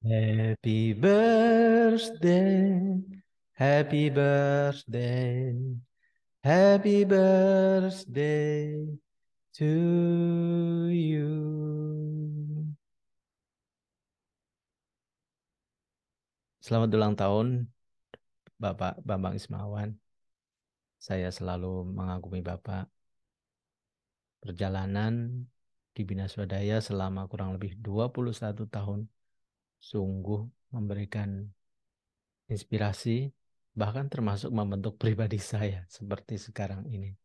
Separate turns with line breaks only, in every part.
Happy birthday, happy birthday, happy birthday to you. Selamat ulang tahun Bapak Bambang Ismawan. Saya selalu mengagumi Bapak. Perjalanan di Bina Swadaya selama kurang lebih 21 tahun sungguh memberikan inspirasi, bahkan termasuk membentuk pribadi saya seperti sekarang ini.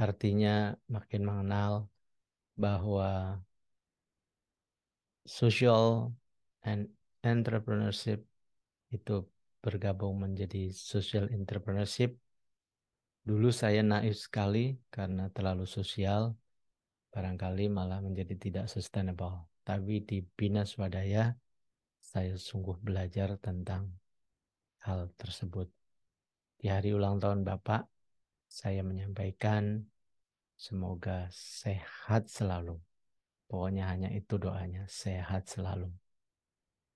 Artinya makin mengenal bahwa social and entrepreneurship itu bergabung menjadi social entrepreneurship. Dulu saya naif sekali karena terlalu sosial, barangkali malah menjadi tidak sustainable. Tapi di Bina Swadaya, saya sungguh belajar tentang hal tersebut. Di hari ulang tahun Bapak, saya menyampaikan semoga sehat selalu. Pokoknya hanya itu doanya, sehat selalu.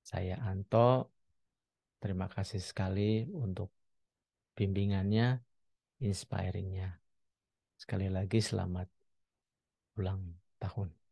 Saya Anto, terima kasih sekali untuk bimbingannya, inspiringnya. Sekali lagi selamat ulang tahun.